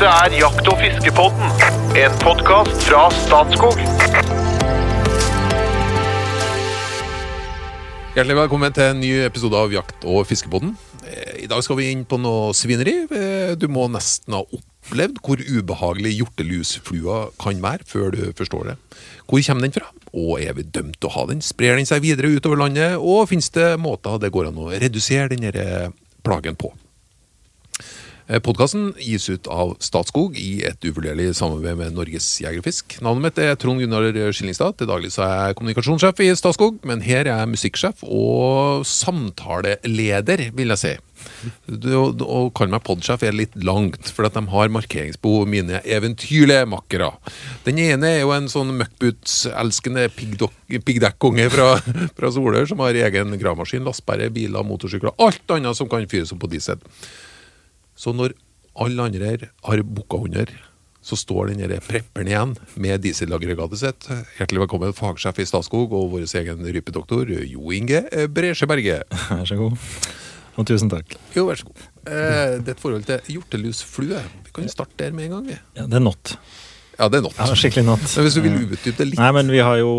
Dette er Jakt- og fiskepodden, en podkast fra Statskog. Hjertelig velkommen til en ny episode av Jakt- og fiskepodden. Eh, I dag skal vi inn på noe svineri. Eh, Du må nesten ha opplevd hvor ubehagelig hjortelusflua kan være, før du forstår det. Hvor kommer den fra? Og er vi dømt til å ha den? Sprer den seg videre utover landet? Og finnes det måter det går an å redusere denne plagen på? Podkasten gis ut av Statskog i et uvurderlig samarbeid med Norges Jegerfisk. Navnet mitt er Trond Gunnar Skillingstad. Til daglig så er jeg kommunikasjonssjef i Statskog, men her er jeg musikksjef og samtaleleder, vil jeg si. Å kalle meg podsjef er litt langt, for at de har markeringsbehov, mine eventyrlige makkere. Den ene er jo en sånn møkkbutselskende piggdok- piggdekkonge fra, fra Solør, som har egen gravemaskin, lastbærer, biler, motorsykler, alt annet som kan fyres opp på diesel. Så når alle andre her har booka under, så står den prepperen igjen med dieselaggregatet sitt. Hjertelig velkommen, fagsjef i Statskog og vår egen rypedoktor Jo Inge Bresjeberget. Vær så god. Og tusen takk. Jo, vær så god. Eh, det er et forhold til hjortelusflue. Vi kan starte der med en gang. Ja, det er not. Ja, det er not. Ja, skikkelig not. Men hvis du vil utdype det litt Nei, men vi har jo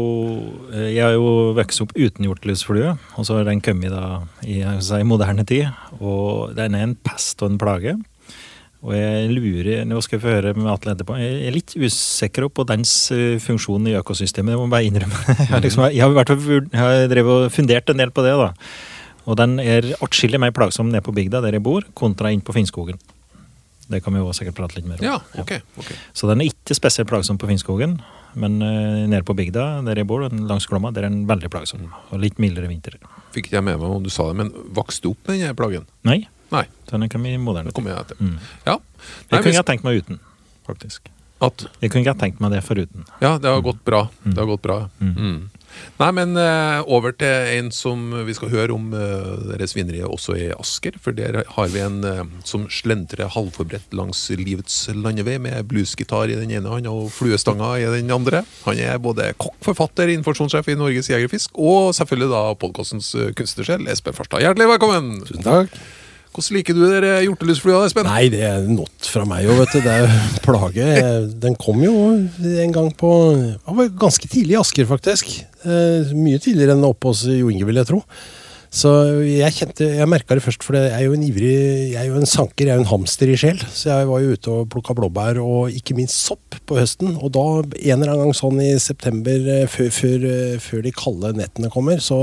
eh, Jeg har jo vokst opp uten hjortelusflue, og så har den kommet da i, jeg skal moderne tid. Og den er en pest og en plage. Og jeg lurer Nå skal vi få høre med Atle etterpå. Jeg er litt usikker på dens eh, funksjon i økosystemet, det må jeg bare innrømme. Jeg har, liksom, jeg har, jeg har drevet og fundert en del på det, da. Og den er atskillig mer plagsom nede på bygda der jeg bor, kontra inn på Finnskogen. Det kan vi jo sikkert prate litt mer om. Ja, ok. ok. Så den er ikke spesielt plagsom på Finnskogen, men uh, nede på bygda der jeg bor, langs Glomma, der er den veldig plagsom. Og litt mildere vinter. Fikk ikke jeg med meg om du sa det, men vokste du opp med denne plagen? Nei, Nei, den kan vi moderne til. kommer jeg. Mm. Ja. Nei, jeg kunne hvis, ha tenkt meg uten, faktisk. at, Jeg kunne ikke tenkt meg det foruten. ja, det har gått bra. Det har gått bra. Mm. Nei, men uh, over til en som vi skal høre om uh, det svineriet også i Asker. For der har vi en uh, som slentrer halvforberedt langs livets landevei med bluesgitar i den ene hånda og fluestanga i den andre. Han er både kokk, forfatter, informasjonssjef i Norges Jegerfisk og selvfølgelig da podkastens kunstnersjel, Espen Farstad. Hjertelig velkommen! Tusen takk. Hvordan liker du dere hjortelusflua, Espen? Nei, det er not fra meg òg, vet du. Det er plage. Den kom jo en gang på ganske tidlig i Asker, faktisk. Eh, mye tidligere enn oppe hos Jo Inge, vil jeg tro. Så jeg kjente, jeg merka det først, for jeg er jo en ivrig Jeg er jo en sanker, jeg er jo en hamster i sjel. Så jeg var jo ute og plukka blåbær, og ikke minst sopp på høsten. Og da, en eller annen gang sånn i september, eh, før, før, eh, før de kalde nettene kommer, så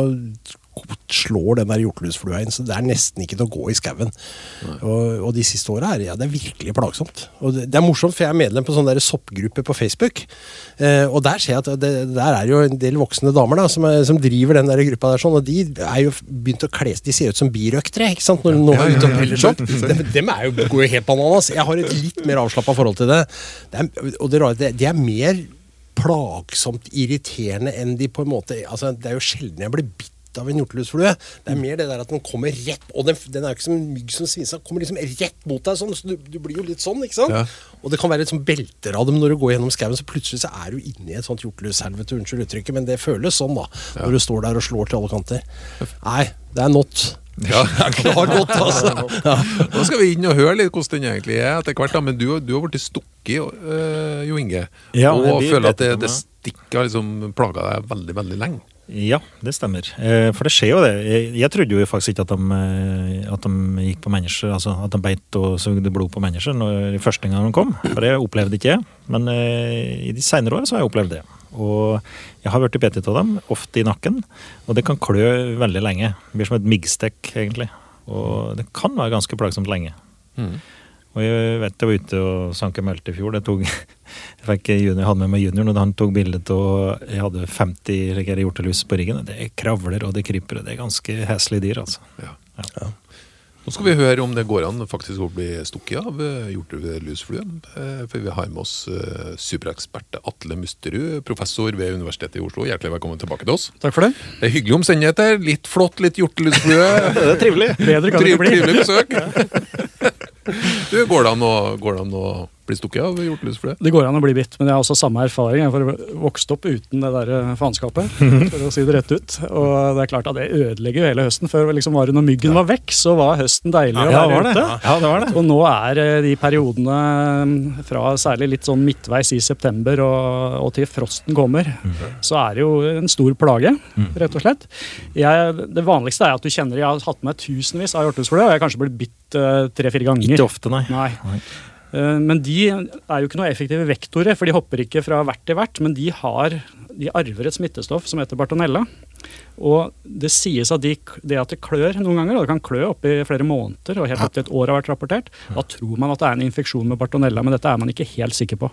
slår den der hjortelusflua inn, så det er nesten ikke til å gå i skauen. Og, og de siste åra er ja, det er virkelig plagsomt. Og det, det er morsomt, for jeg er medlem på sånn soppgruppe på Facebook. Eh, og der ser jeg at det, der er jo en del voksne damer da, som, er, som driver den der gruppa der sånn, og de er jo begynt å kle De ser ut som birøktere, ikke sant, når noen er ute og peller sopp. Dem, dem er jo, går jo helt bananas. Jeg har et litt mer avslappa forhold til det. det er, og det, rare, det, det er mer plagsomt irriterende enn de på en måte altså Det er jo sjelden jeg blir bitt av en hjortelusflue. Det er mer det der at den kommer rett Og den, den er jo ikke som en mygg som svinser, den kommer liksom rett mot deg sånn, så du, du blir jo litt sånn, ikke sant? Ja. Og det kan være litt sånn belter av dem når du går gjennom skauen, så plutselig så er du inni et sånt hjortelushelvete, unnskyld uttrykket, men det føles sånn, da. Når du står der og slår til alle kanter. Nei, det er not. Ja. klart godt, altså. Nå skal vi inn og høre litt hvordan den egentlig er etter hvert. da, Men du, du har blitt stukket, øh, Jo Inge. Ja, og føler at det det. stikket har liksom plaga deg veldig, veldig lenge. Ja, det stemmer. Eh, For det skjer jo det. Jeg, trodde jo faktisk ikke at de, eh, at de gikk på mennesker, altså at de beit og sugde blod på mennesker når, første gang de kom. For det opplevde ikke jeg. Men eh, i de senere åra så har jeg opplevd det. Og jeg har blitt bitt av dem, ofte i nakken. Og det kan klø veldig lenge. Det blir som et miggstekk, egentlig. Og det kan være ganske plagsomt lenge. Mm. Og jeg vet jeg var ute og sank en mølte i fjor. Det tok, jeg, fikk junior, hadde med meg junior når han tok bilde av Jeg hadde 50 like, hjortelus på ryggen. Det kravler og det kryper. og Det er ganske heslige dyr, altså. Ja. Ja. Nå skal vi høre om det går an faktisk å bli stukket av hjortelusfluen. Eh, For vi har med oss eh, superekspert Atle Musterud, professor ved Universitetet i Oslo. Hjertelig velkommen tilbake til oss. Takk for det. Det er hyggelige omstendigheter. Litt flott, litt hjortelusflue. Det er trivelig. Bedre kan det ikke bli. trivelig besøk. Du, går det an å, bli stukket av hjortelusflue? Det går an å bli bitt, men jeg har også samme erfaring. Jeg har vokst opp uten det der eh, faenskapet, for å si det rett ut. Og det er klart at det ødelegger jo hele høsten. Før liksom var det når myggen var vekk, så var høsten deilig å være det. ute. Ja, det var det. Og nå er eh, de periodene eh, fra særlig litt sånn midtveis i september og, og til frosten kommer, så er det jo en stor plage, rett og slett. Jeg, det vanligste er at du kjenner Jeg har hatt med tusenvis av hjortelusflue, og jeg har kanskje blitt bitt eh, tre-fire ganger. Ikke ofte, nei. Nei. Eh, Men de er jo ikke noe effektive vektorer, for de hopper ikke fra hvert til hvert. Men de har de arver et smittestoff som heter bartonella. Og det sies at de, det at det klør noen ganger, og det kan klø opp i flere måneder, og helt opp til et år har vært rapportert, da tror man at det er en infeksjon med bartonella, men dette er man ikke helt sikker på.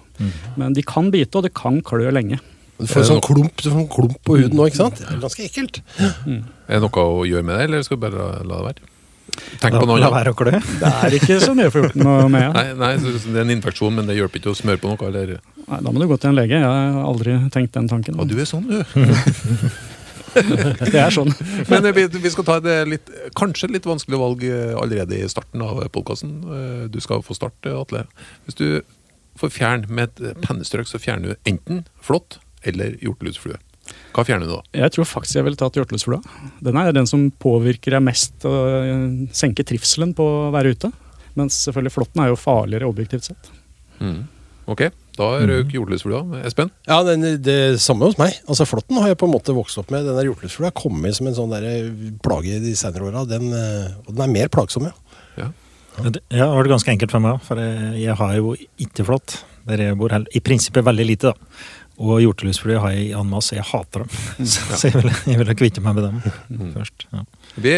Men de kan bite, og det kan klø lenge. Du får sånn klump, sånn klump på huden nå, ikke sant? Det er ganske ekkelt. Er det noe å gjøre med det, eller skal vi bare la det være? Tenk på noe La annet. være å klø. Det er ikke så mye å få gjort noe med. Nei, nei, så det er en infeksjon, men det hjelper ikke å smøre på noe. Eller? Nei, da må du gå til en lege. Jeg har aldri tenkt den tanken. Og du er sånn, du. Det er sånn. Men eh, vi, vi skal ta et eh, litt, kanskje litt vanskelig valg eh, allerede i starten av podkasten. Du skal få starte, Atle. Hvis du får fjerne med et pennestrøk, så fjerner du enten flått eller hjortelusflue. Hva fjerner du da? Jeg tror faktisk jeg ville tatt hjorteløsflua. Den er den som påvirker deg mest og øh, senker trivselen på å være ute. Mens selvfølgelig flåtten er jo farligere objektivt sett. Ok, da røk hjortelusflua. Espen? Ja, den, det samme hos meg. Altså Flåtten har jeg på en måte vokst opp med. Den der hjorteløsfugla har kommet som en sånn der plage de senere åra. Den, eh, og den er mer plagsom, ja. Ja. Ja, det har vært ganske enkelt for meg, for jeg, jeg har jo ikke flått. Der jeg bor i prinsippet veldig lite, da. Og hjortelusflue har jeg en masse. Jeg hater dem. Så, så jeg ville jeg ville kvitte meg med dem først. Ja. Vi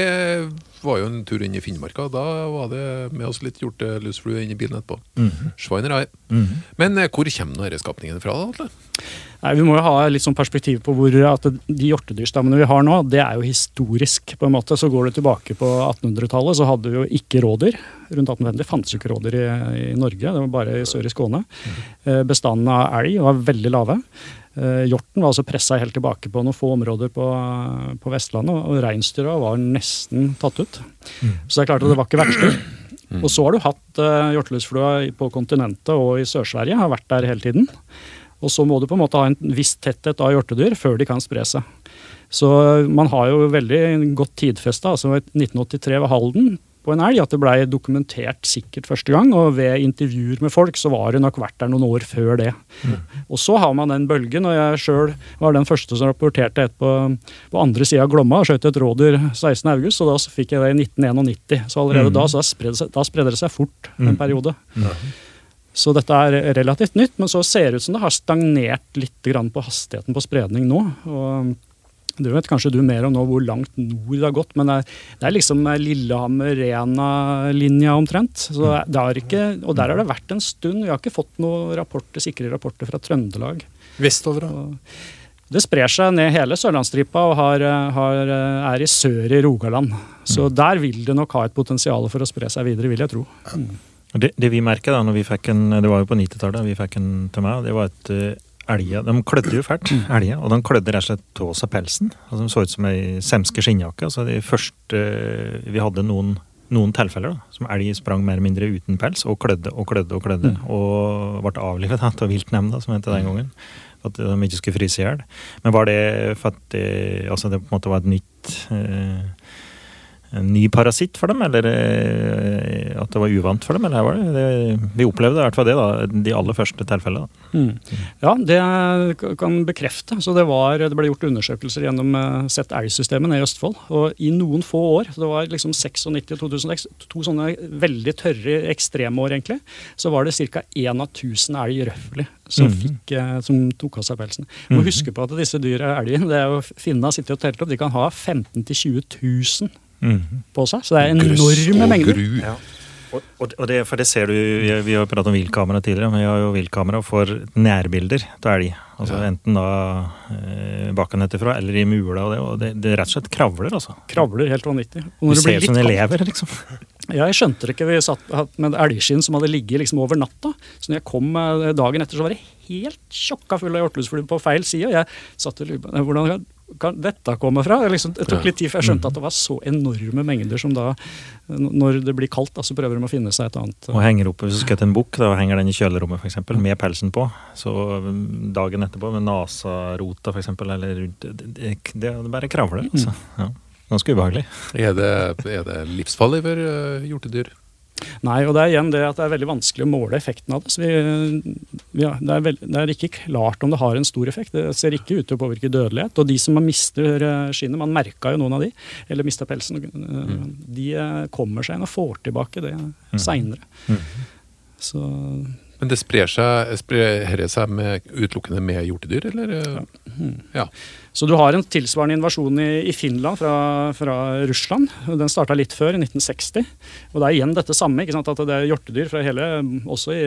var jo en tur inn i Finnmarka. Da var det med oss litt hjortelusflue inn i bilen etterpå. Mhm. mm -hmm. Men eh, hvor kommer denne skapningen fra, da, Atle? Nei, Vi må jo ha litt sånn perspektiv på hvor at de hjortedyrstammene vi har nå, det er jo historisk. på en måte. Så Går du tilbake på 1800-tallet, så hadde vi jo ikke rådyr. Rundt 1850 fantes jo ikke rådyr i, i Norge, det var bare i sør i Skåne. Eh, Bestanden av elg var veldig lave. Eh, Hjorten var altså pressa helt tilbake på noen få områder på, på Vestlandet, og reinsdyra var nesten tatt ut. Så det er klart at det var ikke vertsdyr. Og så har du hatt uh, hjortelusflua på kontinentet og i Sør-Sverige, har vært der hele tiden. Og så må du på en måte ha en viss tetthet av hjortedyr før de kan spre seg. Så man har jo veldig godt tidfesta, altså 1983 ved Halden på en elg, at det blei dokumentert sikkert første gang. Og ved intervjuer med folk så var det nok vært der noen år før det. Og så har man den bølgen, og jeg sjøl var den første som rapporterte et på, på andre sida av Glomma og skjøt et rådyr 16. august, og da så fikk jeg det i 1991. Så allerede da, så da spredde, det seg, da spredde det seg fort en periode. Så dette er relativt nytt, men så ser det ut som det har stagnert litt grann på hastigheten på spredning nå. og du vet kanskje du mer om nå hvor langt nord det har gått, men det er, det er liksom Lillehammer-Rena-linja omtrent. Så det har ikke, og der har det vært en stund. Vi har ikke fått noen rapporter, sikre rapporter fra Trøndelag. Vestover, da. Det sprer seg ned hele Sørlandsstripa og har, har, er i sør i Rogaland. Så der vil det nok ha et potensial for å spre seg videre, vil jeg tro. Og Det, det vi merket da, når vi fikk en, det var jo på 90-tallet vi fikk en til meg, det var at uh, elger de klødde jo fælt, elger, og de klødde rett og slett av seg pelsen. Altså, de så ut som ei semske skinnjakke. Altså, de første, uh, vi hadde noen, noen tilfeller da, som elg sprang mer eller mindre uten pels og klødde og klødde og klødde, og ble avlivet da, av viltnemnda, som het det den gangen. For at de ikke skulle fryse i hjel. Men var det for at det, altså det på en måte var et nytt uh, en ny parasitt for dem, eller eh, at det var uvant for dem? eller var det? det vi opplevde i hvert fall det, da, de aller første tilfellene. Mm. Ja, det kan bekrefte. Så det, var, det ble gjort undersøkelser gjennom eh, sett elgsystemet nede i Østfold. Og i noen få år, det var liksom 96 og 2006, to sånne veldig tørre ekstremår egentlig, så var det ca. én av 1000 elg røffelig som, Mhm. fikk, eh, som tok av seg pelsen. Må Mhm. huske på at disse dyra elgen, det er jo Finna sitter og teller opp, de kan ha 15 000-20 000 Mhm. på seg. Så det er enorme og mengder. Ja. Og, og, det, for det ser du, vi, vi har jo pratet om viltkamera tidligere, men vi har jo viltkamera for nærbilder av elg. Altså Ja. Enten da eh, bakkenetterfra eller i mula, og det, og det, det rett og slett kravler, altså. Kravler helt vanvittig. Og Du det ser ut som de lever, liksom. Ja, jeg skjønte det ikke. Vi satt med elgskinn som hadde ligget liksom over natta. Så når jeg kom eh, dagen etter, så var det helt tjokka full av hjortelusfluer på feil side. Og jeg satt og lurte på hvordan kan dette komme fra? Liksom, det tok litt tid før jeg skjønte at det var så enorme mengder som da, når det blir kaldt, da, så prøver de å finne seg et annet. Og henger opp, Hvis du skal til en bukk da, henger den i kjølerommet eksempel, med pelsen på, så mm, dagen etterpå med nasarota eksempel, eller rundt Det, det, det er bare kravler. Altså. Ja. Ganske ubehagelig. Er det, er det livsfarlig for eh, hjortedyr? Nei, og det er igjen det at det er veldig vanskelig å måle effekten av det. Så vi, ja, det, er veld, det er ikke klart om det har en stor effekt. Det ser ikke ut til å påvirke dødelighet. Og de som mister eh, skinnet, man merka jo noen av de, eller mista pelsen, mm. de eh, kommer seg inn og får tilbake det seinere. Så Men det sprer seg, sprer seg med, utelukkende med hjortedyr, eller? eh? Ja. Så du har en tilsvarende invasjon i, i Finland fra, fra Russland. Den starta litt før, i 1960. Og det er igjen dette samme. ikke sant? At det er hjortedyr fra hele Også i,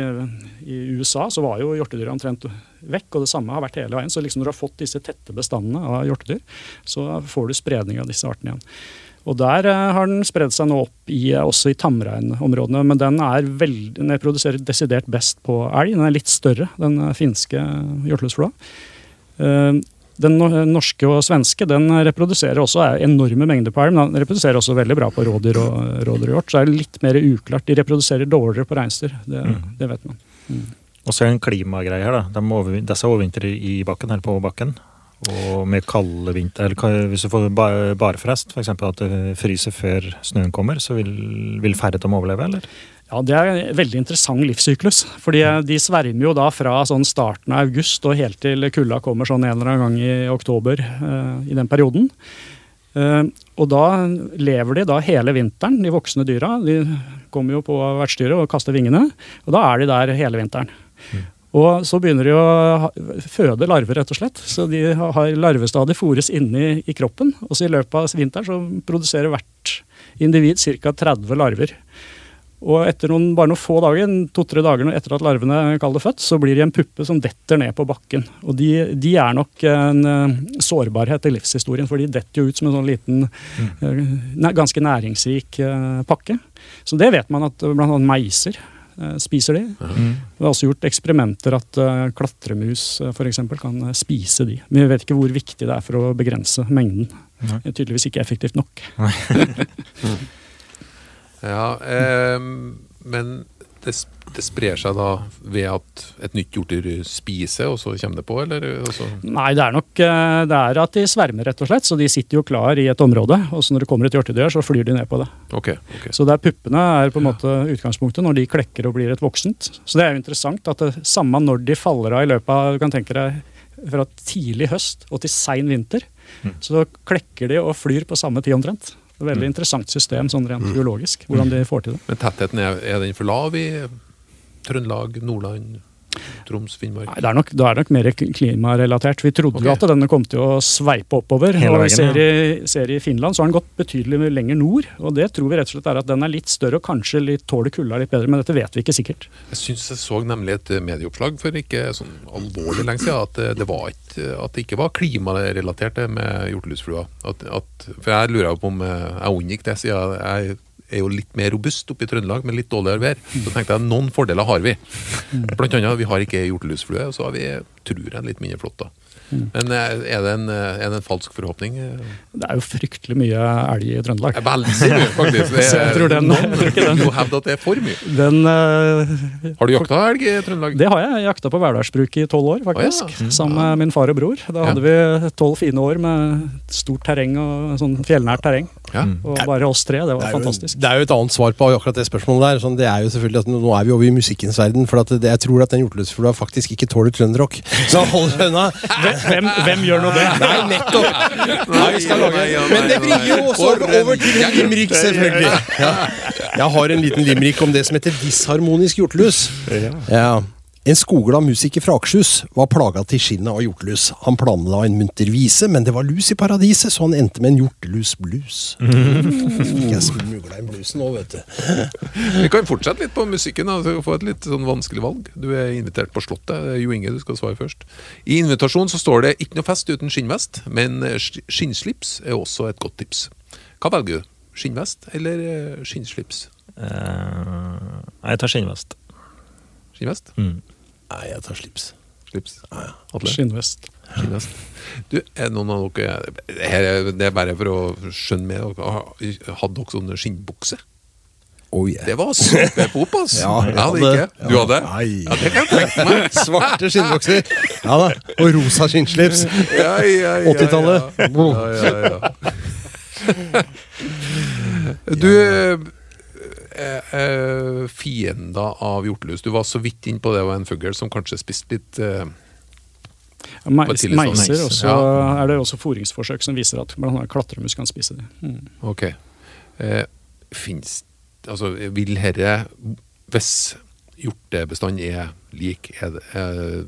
i USA så var jo hjortedyr omtrent vekk, og det samme har vært hele veien. Så liksom når du har fått disse tette bestandene av hjortedyr, så får du spredning av disse artene igjen. Og der eh, har den spredd seg nå opp i, eh, også i tamreinområdene, men den er veld, den produserer desidert best på elg. Den er litt større, den eh, finske hjortelusflua. Eh, Den norske og svenske den reproduserer også enorme mengder på elg, men den reproduserer også veldig bra på rådyr og, rådyr og hjort. Så er det litt mer uklart. De reproduserer dårligere på reinsdyr, det, det vet man. Og så er det en klimagreie her. da. De over, disse overvintrer i bakken, eller på bakken. Og med kalde vinter, eller hvis du får barefrest, f.eks. at det fryser før snøen kommer, så vil, vil færre dem overleve, eller? Ja, Det er en veldig interessant livssyklus. fordi De svermer jo da fra sånn starten av august og helt til kulda kommer sånn en eller annen gang i oktober. eh, I den perioden. Eh, og da lever de da hele vinteren, de voksne dyra. De kommer jo på vertsdyret og kaster vingene. Og da er de der hele vinteren. Og så begynner de å føde larver, rett og slett. Så de har larvestadiet fôres inni i kroppen. Og så i løpet av vinteren så produserer hvert individ ca. 30 larver. Og etter noen, bare noen få dager, to-tre dager etter at larvene er født, så blir de en puppe som detter ned på bakken. Og de, de er nok en eh, sårbarhet i livshistorien, for de detter jo ut som en sånn liten, eh, ganske næringsrik eh, pakke. Så det vet man at bl.a. meiser spiser de. Det er også gjort eksperimenter at uh, klatremus uh, f.eks. kan eh, spise de. Men vi vet ikke hvor viktig det er for å begrense mengden. Det er tydeligvis ikke effektivt nok. Ja, eh, men det, det sprer seg da ved at et nytt hjortedyr spiser, og så kommer det på, eller? Nei, det er nok eh, det er at de svermer, rett og slett. Så de sitter jo klar i et område, og så når det kommer et hjortedyr, så flyr de ned på det. Okay, okay. Så det er puppene er på en måte utgangspunktet når de klekker og blir et voksent. Så det er jo interessant at det samme når de faller av i løpet av du kan tenke deg fra tidlig høst og til sein vinter, så klekker de og flyr på samme tid omtrent. Det er et veldig interessant system sånn rent biologisk, hvordan de får til det. Men tettheten er, er den for lav i Trøndelag, Nordland, Troms, Finnmark? Nei, det er nok, da er det nok mer klimarelatert. Vi trodde jo at denne kom til å sveipe oppover. Hele og vi ser, i, ser i Finland så har den gått betydelig lenger nord. Og det tror vi rett og slett er at den er litt større og kanskje litt, tåler kulda litt bedre, men dette vet vi ikke sikkert. Jeg syns jeg så nemlig et medieoppslag for ikke sånn alvorlig lenge siden at det, det, var ikke, at det ikke var klimarelatert med hjortelusflua. At, at, for jeg lurer jo på om eh, jeg unngikk det, siden jeg er jo litt mer robust oppe i Trøndelag men litt dårligere vær. Så tenkte jeg noen fordeler har vi. Blant annet vi har ikke hjortelusflue, og så har vi, tror jeg, litt mindre flått. Men eh, er det, en, eh, er det en falsk forhåpning? Det er jo fryktelig mye elg i Trøndelag. Veldig mye, faktisk. Det Så jeg tror den- noen tror ikke den- hevde at det er for mye. Den, uh, Har du jakta elg i Trøndelag? det har jeg. Jeg jakta på Verdalsbruk i tolv år, faktisk. Ah, ja. Sammen med min far og bror. Da hadde vi tolv fine år med stort terreng og sånn fjellnært terreng. Ja. Og bare oss tre. Det var Det jo, fantastisk. det er jo et annet svar på akkurat det spørsmålet der. Sånn, det er jo selvfølgelig at Nå er vi over i musikkens verden, for at det, jeg tror at den hjortelusflua faktisk ikke tåler trønderrock. Så hold deg unna. Hvem, hvem gjør nå det? Nei, nettopp! Nei, vi skal lage Men det bringer jo også over, over til en limerick, selvfølgelig. Ja. Jeg har en liten limerick om det som heter disharmonisk hjortelus. Ja. En skogglad musiker fra Akershus var plaga til skinnet av hjortelus. Han planla en munter vise, men det var lus i paradiset, så han endte med en hjortelusblues. Fikk jeg smugla inn bluesen nå, vet du. Vi kan fortsette litt på musikken. Da, så få et litt sånn vanskelig valg. Du er invitert på Slottet. Jo Inge, du skal svare først. I invitasjonen så står det 'ikke noe fest uten skinnvest', men eh, skinnslips er også et godt tips. Hva velger du? Skinnvest eller eh, skinnslips? Uh, jeg tar skinnvest. Skinnvest? Mm. Nei, jeg tar slips. Slips? Atle? Skinnvest. Skinnhest. Du, er noen av dere her, er- Det er bare for å skjønne med. Hadde dere sånne skinnbukse? Oh, yeah. Det var superpop, ass! Ja, jeg jeg hadde hadde- ikke. Du hadde? Nei. Ja, det kan jeg tenke meg. Svarte skinnbukser. Ja da. Og rosa skinnslips. Ja, ja, ja, 80-tallet. Ja, ja, ja. Du eh, eh, Fiender av hjortelus. Du var så vidt inn på det var en fugl som kanskje spiste litt eh, Mais, tidlig stadium. meiser, og så Ja. er det også fôringsforsøk som viser at annet klatremus kan spise det. Mm. Ok. Eh, finnes, Altså, vil herre Hvis hjortebestanden er lik, er det eh,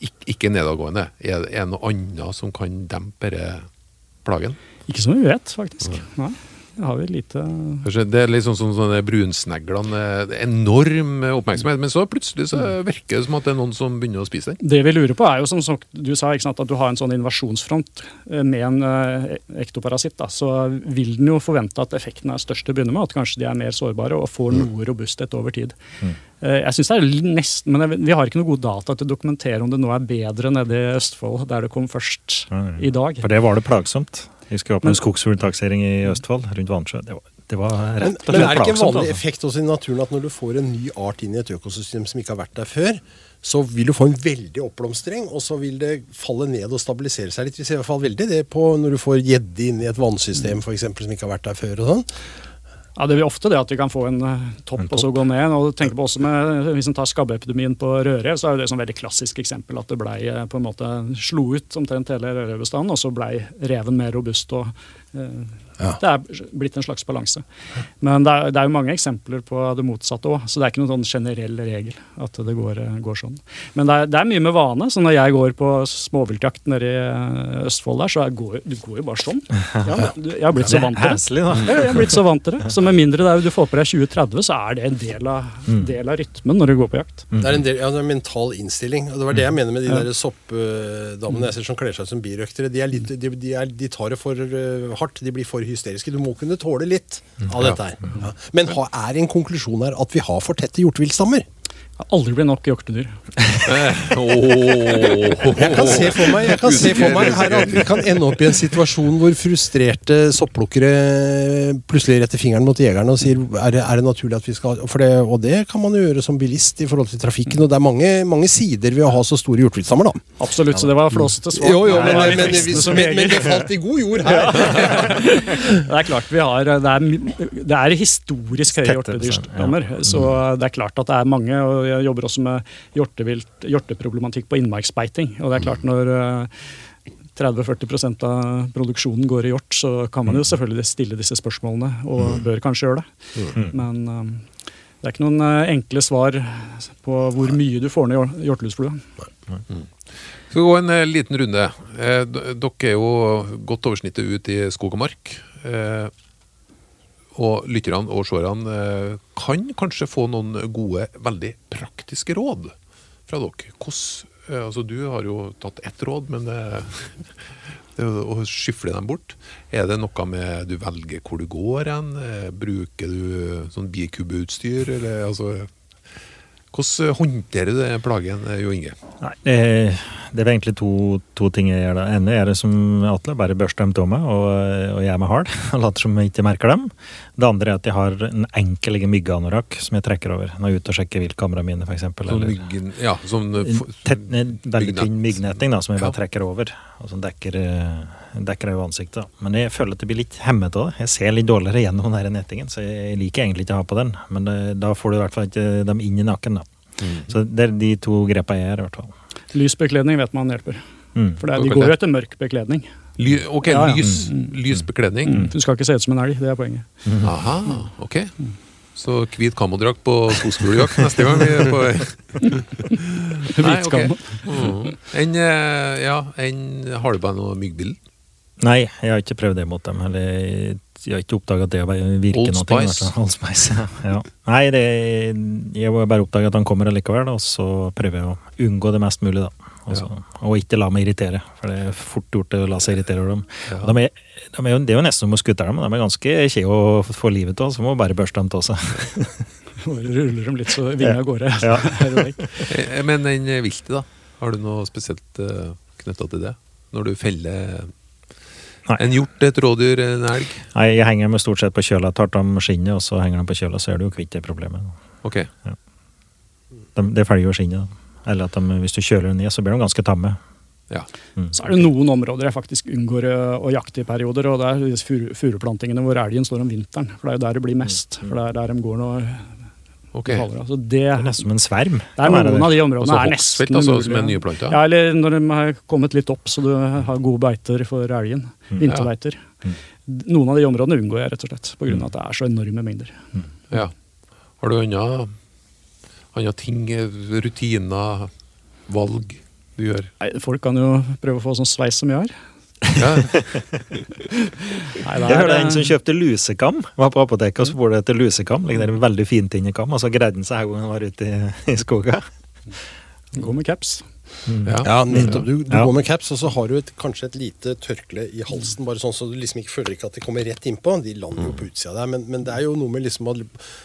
ikke, ikke nedadgående, er det noe annet som kan dempe plagen? Ikke som vi vet, faktisk. Nei, det har vi lite Det er litt sånn som sånne brunsneglene. eh, Enorm oppmerksomhet, men så plutselig så virker det som at det er noen som begynner å spise den. Det vi lurer på, er jo som sagt, du sa ikke sant, at du har en sånn invasjonsfront eh, med en eh, ektoparasitt. Da, så vil den jo forvente at effekten er størst til å begynne med. At kanskje de er mer sårbare og får noe robusthet over tid. Eh, Jeg synes det er nesten, men jeg- Vi har ikke noe gode data til å dokumentere om det nå er bedre nede i Østfold, der det kom først Mm. i dag. For det var det plagsomt. Jeg skulle på en skogsfugltaksering i Østfold, rundt Vannsjø. Det var, det var rett og men er det ikke en vanlig Altså. effekt også i naturen at når du får en ny art inn i et økosystem som ikke har vært der før, så vil du få en veldig oppblomstring, og så vil det falle ned og stabilisere seg litt. Vi ser i hvert fall veldig det på når du får gjedde inn i et vannsystem for eksempel, som ikke har vært der før. og sånn. Ja, Det blir ofte det at vi kan få en eh, topp, En og så gå ned. og tenk på også med, Hvis en tar skabbeepidemien på røre, så er det et veldig klassisk eksempel. At det blei eh, på en måte slo ut omtrent hele rødrevbestanden, og så blei reven mer robust. og Ja. Det er blitt en slags balanse. Men det er, det er jo mange eksempler på det motsatte òg, så det er ikke noen sånn generell regel at det går, går sånn. Men det er, det er mye med vane. så når jeg går på småviltjakt nede i eh, Østfold der, så går, du går jo bare sånn. Ja, du, jeg har blitt så vant til det. Ja, jeg har blitt så vant til det. Så med mindre det er, du får på deg 2030, så er det en del av, del av rytmen når du går på jakt. Det er en, del, ja, det er en mental innstilling. og Det var det jeg mener med de der soppdamene jeg ser som kler seg som birøktere. De, er litt, de, de, er, de tar det for eh, hardt, de blir for hysteriske. Du må kunne tåle litt av dette her. Ja. Men er en konklusjon her at vi har for tette hjorteviltstammer? Det har aldri blitt nok hjortedyr. Eh. Jeg kan se for meg, jeg kan se for meg her at vi kan ende opp i en situasjon hvor frustrerte sopplukkere plutselig retter fingeren mot jegerne og sier er det, er det naturlig at vi skal for det, Og det kan man jo gjøre som bilist i forhold til trafikken. Og det er mange, mange sider ved å ha så store hjorteviltstammer, da. Absolutt, så det var flåsete svar. Jo, jo, men, men, men, men, det falt i god jord her. Det er klart vi har Det er, det er historisk høye Tette hjortedyrstammer. Så det er klart at det er mange. og Jeg jobber også med hjorteproblematikk på innmarksbeiting. Og det er klart når eh, 30-40% av produksjonen går i hjort, så kan man jo selvfølgelig stille disse spørsmålene, og bør kanskje gjøre det. Men eh, det er ikke noen eh, enkle svar på hvor mye du får ned hjor- hjortelusflua. Skal vi gå en eh, liten runde. Eh, dere er jo godt over snittet ut i skog og mark. Eh, og lytterne og seerne eh, kan kanskje få noen gode, veldig praktiske råd fra dere. Hvordan, eh, altså du har jo tatt ett råd, men det, det å skyfle dem bort. Er det noe med du velger hvor du går hen? Eh, bruker du sånn bikubeutstyr, eller altså Hvordan håndterer du den plagen, eh, Jo Inge? Nei, det, det er egentlig to, to ting jeg gjør. da. ene er det som Atle, bare børster dem av meg og, og gjør meg hard. og Later som jeg ikke merker dem. Det andre er at jeg har en enkel myggeanorakk som jeg trekker over når jeg er ute og sjekker viltkameraene mine, f.eks. Sånn myggen Ja, sånn eh, Tett, veldig tynn myggnett. myggnetting da, som jeg bare trekker over, og som dekker, eh, dekker jo ansiktet. Men jeg føler at det blir litt hemmet av det. Jeg ser litt dårligere gjennom den her nettingen, så jeg liker egentlig ikke å ha på den. Men da får du i hvert fall ikke dem inn i nakken. da. Mm. Så det er de to grepa jeg gjør, i hvert fall. Lys bekledning vet man hjelper. Mm. For det, er- de går jo etter mørk bekledning. ly, Ok, Ja, ja. lys, lys bekledning. Du skal ikke se ut som en elg, det er poenget. Aha, ok. Så hvit kamodrakt på skogsfugljakt neste gang vi er på Hvit ok. Hvitskam. Mm. En, eh, ja, en, har du bare noe myggbild? Nei, jeg har ikke prøvd det mot dem. Eller jeg har ikke oppdaga at det virker Old noe. Spice. Old Spice, ja. Nei, det, jeg har bare oppdaga at han kommer allikevel, og så prøver jeg å unngå det mest mulig, da. Og, ja. og ikke la meg irritere, for det er fort gjort å la seg irritere over dem. Ja. De er, de er jo, det er jo nesten som å skutte dem, men de er ganske kjede å få livet av, så må bare børste dem av seg. Ruller dem litt så vinner av gårde. Ja. Eh, Men den viltet, da? Har du noe spesielt eh, knytta til det? Når du feller Nei. en hjort, et rådyr, en elg? Nei, jeg henger dem stort sett på kjøla. Tar dem skinnet, og så henger de på kjøla, så er du jo kvitt det problemet. Ok. De, det felger jo skinnet. da. Eller at de, hvis du kjøler dem ned, så blir de ganske tamme. Ja. Så er det noen områder jeg faktisk unngår å jakte i perioder, og det er furuplantingene hvor elgen står om vinteren. For det er jo der det blir mest. For det er der de går når ok. det faller av. Det, Det er nesten som en sverm. det er noen av de områdene Altså er nesten altså, som er nye planter? Ja, eller når de har kommet litt opp, så du har gode beiter for elgen. Vinterbeiter. Noen av de områdene unngår jeg rett og slett, pga. at det er så enorme mengder. Ja. Har du andre ting, rutiner, valg du gjør? Nei, folk kan jo prøve å få sånn sveis som jeg har. Ja. Nei, det Jeg hørte en som kjøpte lusekam. Var på apoteket og spurte etter lusekam. Ligner en veldig fint i kam, og så greide han seg en gangen han var ute i, i skogen. Gå med caps. Ja. Ja, nettopp. Du, du Ja. går med caps, og så har du et, kanskje et lite tørkle i halsen, bare sånn så du liksom ikke føler ikke at de kommer rett innpå. De lander jo på utsida der, men, men det er jo noe med liksom at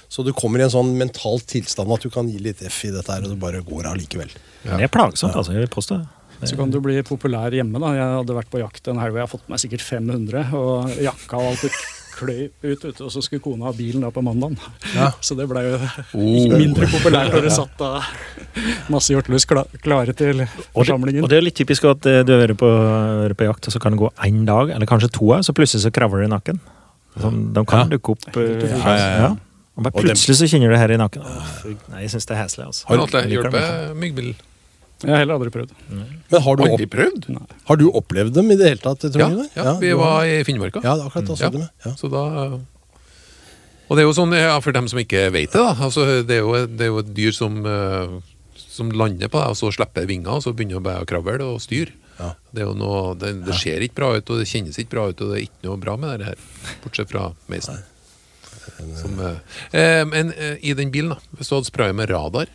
Så du kommer i en sånn mental tilstand at du kan gi litt F i dette her, og du bare går allikevel. Ja. det er plagsomt, altså. Jeg vil påstå det. Så kan du bli populær hjemme. da. Jeg hadde vært på jakt en helg hvor jeg har fått meg sikkert 500, og jakka og alt kløy ut, ut, og så skulle kona ha bilen da på mandagen. Ja. Så det blei jo Oh. mindre populært når det satt da masse hjortelus kla klare til Og forsamlingen. og det er litt typisk at eh, du har vært på, på jakt, og så kan det gå én dag, eller kanskje to, så plutselig så kravler det i nakken. Sånn, de kan Ja. dukke opp. eh, Ja, ja, ja. Og bare plutselig så kjenner du det her i nakken. Åh, nei, jeg syns det er heslig, altså. Har Atle, hjelper myggbill? Jeg har heller aldri prøvd. Men har du, Aldri opp, prøvd? har du opplevd dem i det hele tatt, Ja, ja, vi var i Finnmarka. Ja, det akkurat da så med. Ja. Så da Og det er jo sånn, ja, for dem som ikke vet det, da. Altså, det, er jo, det er jo et dyr som, eh, som lander på deg, og så slipper vinger, og så begynner det bare å kravle og styre. Ja. Det, er jo noe, det, det ser ikke bra ut, og det kjennes ikke bra ut, og det er ikke noe bra med det her. Bortsett fra meisen. Som, eh, eh, men eh, i den bilen, da, hvis du hadde spraya med radar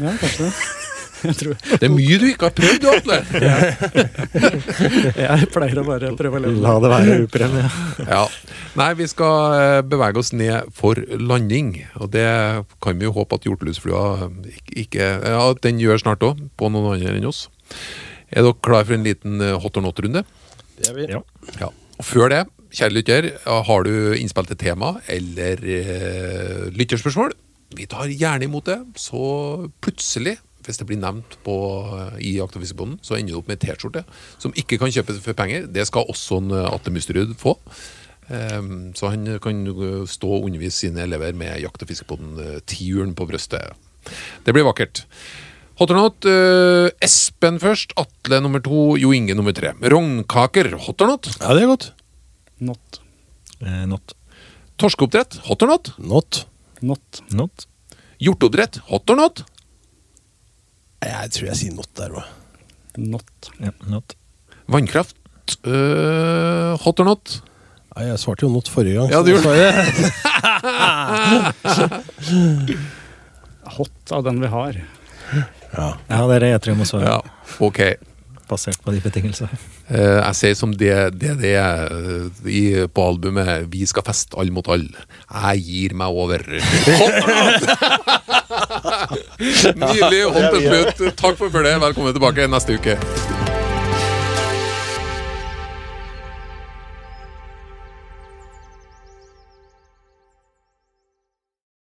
Ja, kanskje det. Jeg, Det er mye du ikke har prøvd, du, Atle! jeg pleier å bare prøve å leve La det være uprøvd. Ja. Ja. Nei, vi skal eh, bevege oss ned for landing. Og det kan vi jo håpe at hjortelusflua ikke, Ja, den gjør snart òg, på noen andre enn oss. Er dere klar for en liten eh, hot or not-runde? Det er vi. Ja. Ja. Og før det, kjære lytter, har du innspill til tema eller eh, lytterspørsmål? Vi tar gjerne imot det. Så plutselig, hvis det blir nevnt på, eh, i Aktivistbonden, så ender du opp med en T-skjorte som ikke kan kjøpes for penger. Det skal også en eh, Atle Musterud få. Ehm, så han kan eh, stå og undervise sine elever med Jakt- og fiskebonden-tiuren på brøstet. Det blir vakkert. Hot or not, Uh, Espen først, Atle nummer to, Jo Inge nummer tre. Rognkaker, hot or not? Ja, det er godt. Not. Eh, not. Torskeoppdrett, hot or not? Not. Not. Not. Hjorteoppdrett, hot or not? Jeg tror jeg sier not der òg. Not. Ja, not. Vannkraft, Uh, hot or not? Ja, jeg svarte jo not forrige gang. Ja, du gjorde det. Hot av den vi har. Ja. Ja, det er det jeg tror jeg må svare. Ja, ok. Basert på de betingelser. Uh, jeg sier som det det, det er i, på albumet 'Vi skal feste all mot all'. Jeg gir meg over. Hot or not? Nydelig. Hot til slutt. Takk for følget. Velkommen tilbake neste uke.